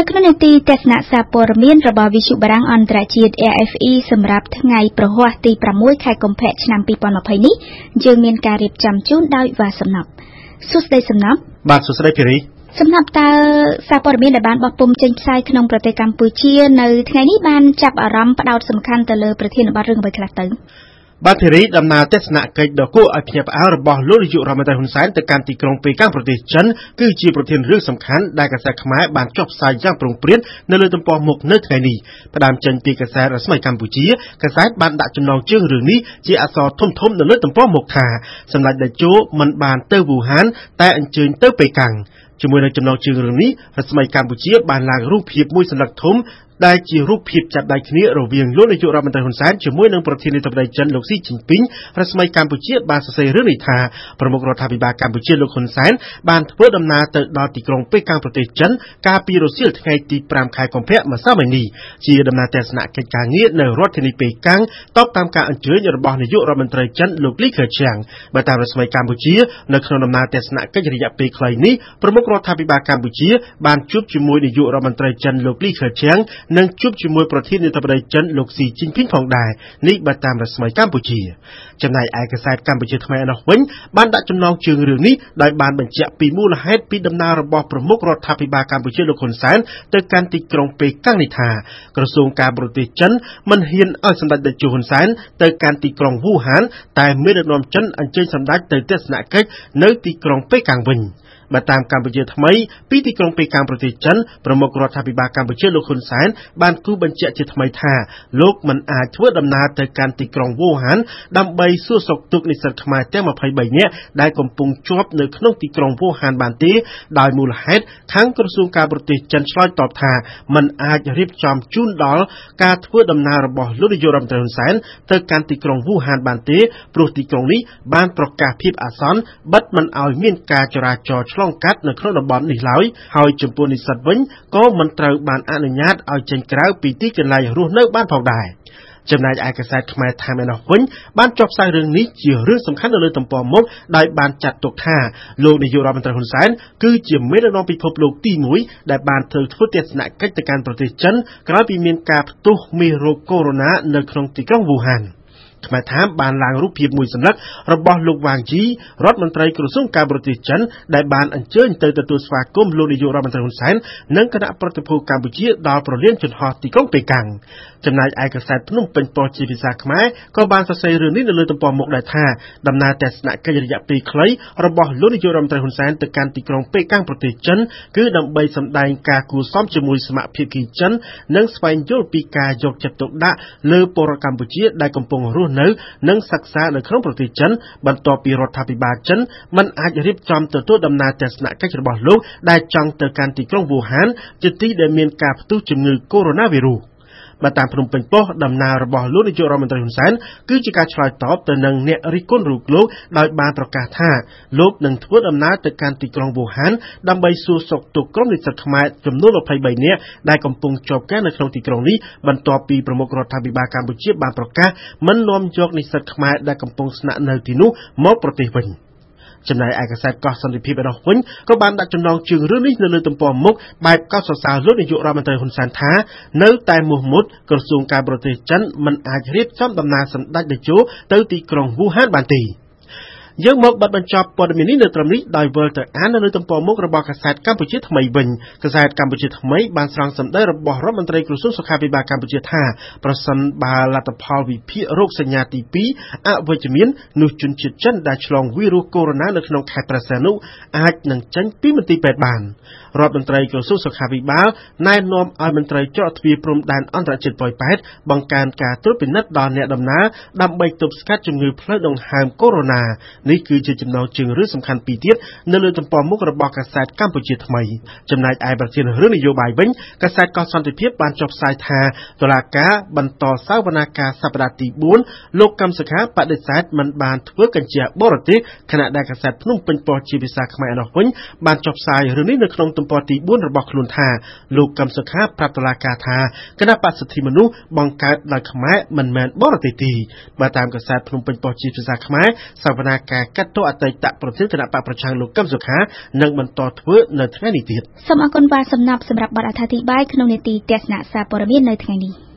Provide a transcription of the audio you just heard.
នៅក្នុងនីតិទស្សនៈសារព័ត៌មានរបស់វិទ្យុបារាំងអន្តរជាតិ AFE សម្រាប់ថ្ងៃប្រហ័សទី6ខែកុម្ភៈឆ្នាំ2020នេះយើងមានការរៀបចំជូនដោយវ៉ាសំណប់សួស្តីសំណប់បាទសួស្តីភីរីសំណប់តើសារព័ត៌មានដែលបានបោះពុម្ពចេញផ្សាយក្នុងប្រទេសកម្ពុជានៅថ្ងៃនេះបានចាប់អារម្មណ៍ផ្ដោតសំខាន់ទៅលើប្រធានបទរឿងអ្វីខ្លះទៅ បាទធីរីដំណើរទស្សនកិច្ចដ៏គួរឲ្យភ្ញាក់ផ្អើលរបស់លោកនាយករដ្ឋមន្ត្រីហ៊ុនសែនទៅកាន់ទីក្រុងប៉េកាំងប្រទេសចិនគឺជាប្រធានរឿងសំខាន់ដែលកាសែតខ្មែរបានចុះផ្សាយយ៉ាងប្រងព្រាតនៅលើទំព័រមុខនៅថ្ងៃនេះផ្ដើមចេញពីកាសែតរស្មីកម្ពុជាកាសែតបានដាក់ចំណងជើងរឿងនេះជាអក្សរធំធំនៅលើទំព័រមុខថាសម្ដេចតេជោមិនបានទៅវូហាន តែអញ្ជើញទៅប៉េកាំងជាមួយនឹងចំណងជើងរឿងនេះរស្មីកម្ពុជាបានឡើងរូបភាពមួយសន្លឹកធំ ដែលជារូបភាពចាប់ដៃគ្នារវាងលោកនាយករដ្ឋមន្ត្រីហ៊ុនសែនជាមួយនឹងប្រធានាធិបតីចិនលោកស៊ីជីនពីងរស្មីកម្ពុជាបានសរសេររឿងនេះថាប្រមុខរដ្ឋាភិបាលកម្ពុជាលោកហ៊ុនសែនបានធ្វើដំណើរទៅដល់ទីក្រុងប៉េកាំងប្រទេសចិនកាលពីរសៀលថ្ងៃទី5ខែកុម្ភៈម្សិលមិញនេះជាដំណើរទស្សនកិច្ចការងារនៅរដ្ឋធានីប៉េកាំងតបតាមការអញ្ជើញរបស់នាយករដ្ឋមន្ត្រីចិនលោកលីខឺឈៀងបើតាមរស្មីកម្ពុជានៅក្នុងដំណើរទស្សនកិច្ចរយៈពេលខ្លីនេះប្រមុខរដ្ឋាភិបាលកម្ពុជាបានជួបជាមួយនាយករដ្ឋមន្ត្រីចិនលោកលីខឺឈៀងនិងជួបជាមួយប្រធានាធិបតីចិនលោកស៊ីជីនពីងផងដែរនេះបើតាមរស្មីកម្ពុជាចំណែកឯកាសែតកម្ពុជាថ្មីឯណោះវិញបានដាក់ចំណងជើងរឿងនេះដោយបានបញ្ជាក់ពីមូលហេតុពីដំណើររបស់ប្រមុខរដ្ឋាភិបាលកម្ពុជាលោកហ៊ុនសែនទៅកាន់ទីក្រុងប៉េកាំងនេះថាក្រសួងការបរទេសចិនមិនហ៊ានឲ្យសម្ដេចតេជោហ៊ុនសែនទៅកាន់ទីក្រុងវូហានតែមានដឹកនាំចិនអញ្ជើញសម្ដេចទៅទស្សនកិច្ចនៅទីក្រុងប៉េកាំងវិញ។ បើតាមកម្ពុជាថ្មីពីទីក្រុងប៉េកាំងប្រទេសចិនប្រមុខរដ្ឋាភិបាលកម្ពុជាលោកហ៊ុនសែនបានគូបញ្ជាក់ជាថ្មីថាលោកមិនអាចធ្វើដំណើរទៅកាន់ទីក្រុងវូហានដើម្បីសួរសុខទុក្ខនិស្សិតខ្មែរទាំង23នាក់ដែលកំពុងជាប់នៅក្នុងទីក្រុងវូហានបានទេដោយមូលហេតុខាងក្រសួងការបរទេសចិនឆ្លើយតបថាมันអាចរៀបចំជូនដល់ការធ្វើដំណើររបស់លោកនាយករដ្ឋមន្ត្រីហ៊ុនសែនទៅកាន់ទីក្រុងវូហានបានទេព្រោះទីក្រុងនេះបានប្រកាសភាពអាសន្នបិទមិនឲ្យមានការចរាចរណ៍ឆ្លងកាត់នៅក្នុងតំបន់នេះឡើយហើយចំពោះនិស្សិតវិញក៏មិនត្រូវបានអនុញ្ញាតឲ្យចេញក្រៅពីទីកន្លែងរស់នៅបានផងដែរចំណែកឯកាសែតខ្មែរថាមេណោះវិញបានចុះផ្សាយរឿងនេះជារឿងសំខាន់នៅលើទំព័រមុខដោយបានចាត់ទុកថាលោកនាយករដ្ឋមន្ត្រីហ៊ុនសែនគឺជាមេដឹកនាំពិភពលោកទី1ដែលបានធ្វើធ្វើទស្សនកិច្ចទៅកាន់ប្រទេសចិនក្រោយពីមានការផ្ទុះមេរោគកូវីដ -19 នៅក្នុងទីក្រុងវូហាន។ ខ្មែរថាបានឡើងរូបភាពមួយសន្លឹករបស់លោកវ៉ាងជីរដ្ឋមន្ត្រីក្រសួងការបរទេសចិនដែលបានអញ្ជើញទៅទទួលស្វាគមន៍លោកនាយករដ្ឋមន្ត្រីហ៊ុនសែននិងគណៈប្រតិភូកម្ពុជាដល់ប្រលានយន្តហោះទីក្រុងប៉េកាំងចំណែកឯកាសែតភ្នំពេញប៉ុស្តិ៍ជាភាសាខ្មែរក៏បានសរសេររឿងនេះនៅលើទំព័រមុខដែរថាដំណើរទស្សនកិច្ចរយៈពេលខ្លីរបស់លោកនាយករដ្ឋមន្ត្រីហ៊ុនសែនទៅកាន់ទីក្រុងប៉េកាំងប្រទេសចិនគឺដើម្បីសម្ដែងការគួរសមជាមួយសមាភិកីចិននិងស្វែងយល់ពីការយកចិត្តទុកដាក់លើពលរដ្ឋកម្ពុជាដែលកំពុងរស់នៅ និងសិក្សានៅក្នុងប្រទេសចិនបន្ទាប់ពីរដ្ឋាភិបាលចិនមិនអាចរៀបចំទទួលដំណើរទស្សនកិច្ចរបស់លោកដែលចង់ទៅកាន់ទីក្រុងវូហានជាទីដែលមានការផ្ទុះជំងឺកូវីដ -19 បើតាមភ្នំពេញប៉ុស្តិ៍ដំណើររបស់លោកនាយករដ្ឋមន្ត្រីហ៊ុនសែនគឺជាការឆ្លើយតបទៅនឹងអ្នករិះគន់រូបលោកដោយបានប្រកាសថាលោកនឹងធ្វើដំណើរទៅកាន់ទីក្រុងវូហានដើម្បីសួរសុខទុក្ខក្រុមនិស្សិតខ្មែរចំនួន23នាក់ដែលកំពុងជាប់គាំងនៅក្នុងទីក្រុងនេះបន្ទាប់ពីប្រមុខរដ្ឋាភិបាលកម្ពុជាបានប្រកាសមិននាំយកនិស្សិតខ្មែរដែលកំពុងស្នាក់នៅទីនោះមកប្រទេសវិញ។ ចំណែកឯកាសែតកោះសន្តិភាពឯនោះវិញក៏បានដាក់ចំណងជើងរឿងនេះនៅលើទំព័រមុខបែបកោតសរសើរលោកនាយករដ្ឋមន្ត្រីហ៊ុនសែនថានៅតែមោះមុតក្រសួងការបរទេសចិនមិនអាចរៀបចំដំណើរសម្ដេចតេជោទៅទីក្រុងវូហានបានទេ។ យើងមកបិទបញ្ចប់ព័ត៌មាននេះនៅត្រឹមនេះដោយវិលទៅអាននៅលើទំព័រមុខរបស់កាសែតកម្ពុជាថ្មីវិញកាសែតកម្ពុជាថ្មីបានស្រង់សម្ដីរបស់រដ្ឋមន្ត្រីក្រសួងសុខាភិបាលកម្ពុជាថាប្រសិនបើលទ្ធផលវិភាគរោគសញ្ញាទី2អវិជ្ជមាននោះជនជាតិចិនដែលឆ្លងវីរុសកូវីដ -19 នៅក្នុងខេត្តព្រះសីហនុអាចនឹងចេញពីមន្ទីរពេទ្យបានរដ្ឋមន្ត្រីក្រសួងសុខាភិបាលណែនាំឲ្យមន្ត្រីច្រកទ្វារព្រំដែនអន្តរជាតិប៉ោយប៉ែតបង្កើនការត្រួតពិនិត្យដល់អ្នកដំណើរដើម្បីទប់ស្កាត់ជំងឺផ្លូវដង្ហើមកូវីដ -19 នេះគឺជាចំណងជើងរឿងសំខាន់ពីរទៀតនៅលើទំព័រមុខរបស់កាសែតកម្ពុជាថ្មីចំណែកឯប្រធានរឿងនយោបាយវិញកាសែតកោះសន្តិភាពបានចុះផ្សាយថាតុលាការបន្តសាវនាការសប្តាហ៍ទី4លោកកម្មសខាបដិសេធមិនបានធ្វើកញ្ជាបរទេសខណៈដែលកាសែតភ្នំពេញប៉ុស្តិ៍ជាភាសាខ្មែរឯណោះវិញបានចុះផ្សាយរឿងនេះនៅក្នុងទំព័រទី4របស់ខ្លួនថាលោកកឹមសុខាប្រាប់តុលាការថាគណៈបក្សសិទ្ធិមនុស្សបង្កើតដោយខ្មែរមិនមែនបរទេសទេបើតាមកាសែតភ្នំពេញប៉ុស្តិ៍ជាភាសាខ្មែរសវនាការកាត់ទោសអតីតប្រធានគណៈបកប្រឆាំងលោកកឹមសុខានឹងបន្តធ្វើនៅថ្ងៃនេះទៀតសូមអរគុណបាទសំណាប់សម្រាប់បទអត្ថាធិប្បាយក្នុងនេតិទស្សនៈសារព័ត៌មាននៅថ្ងៃនេះ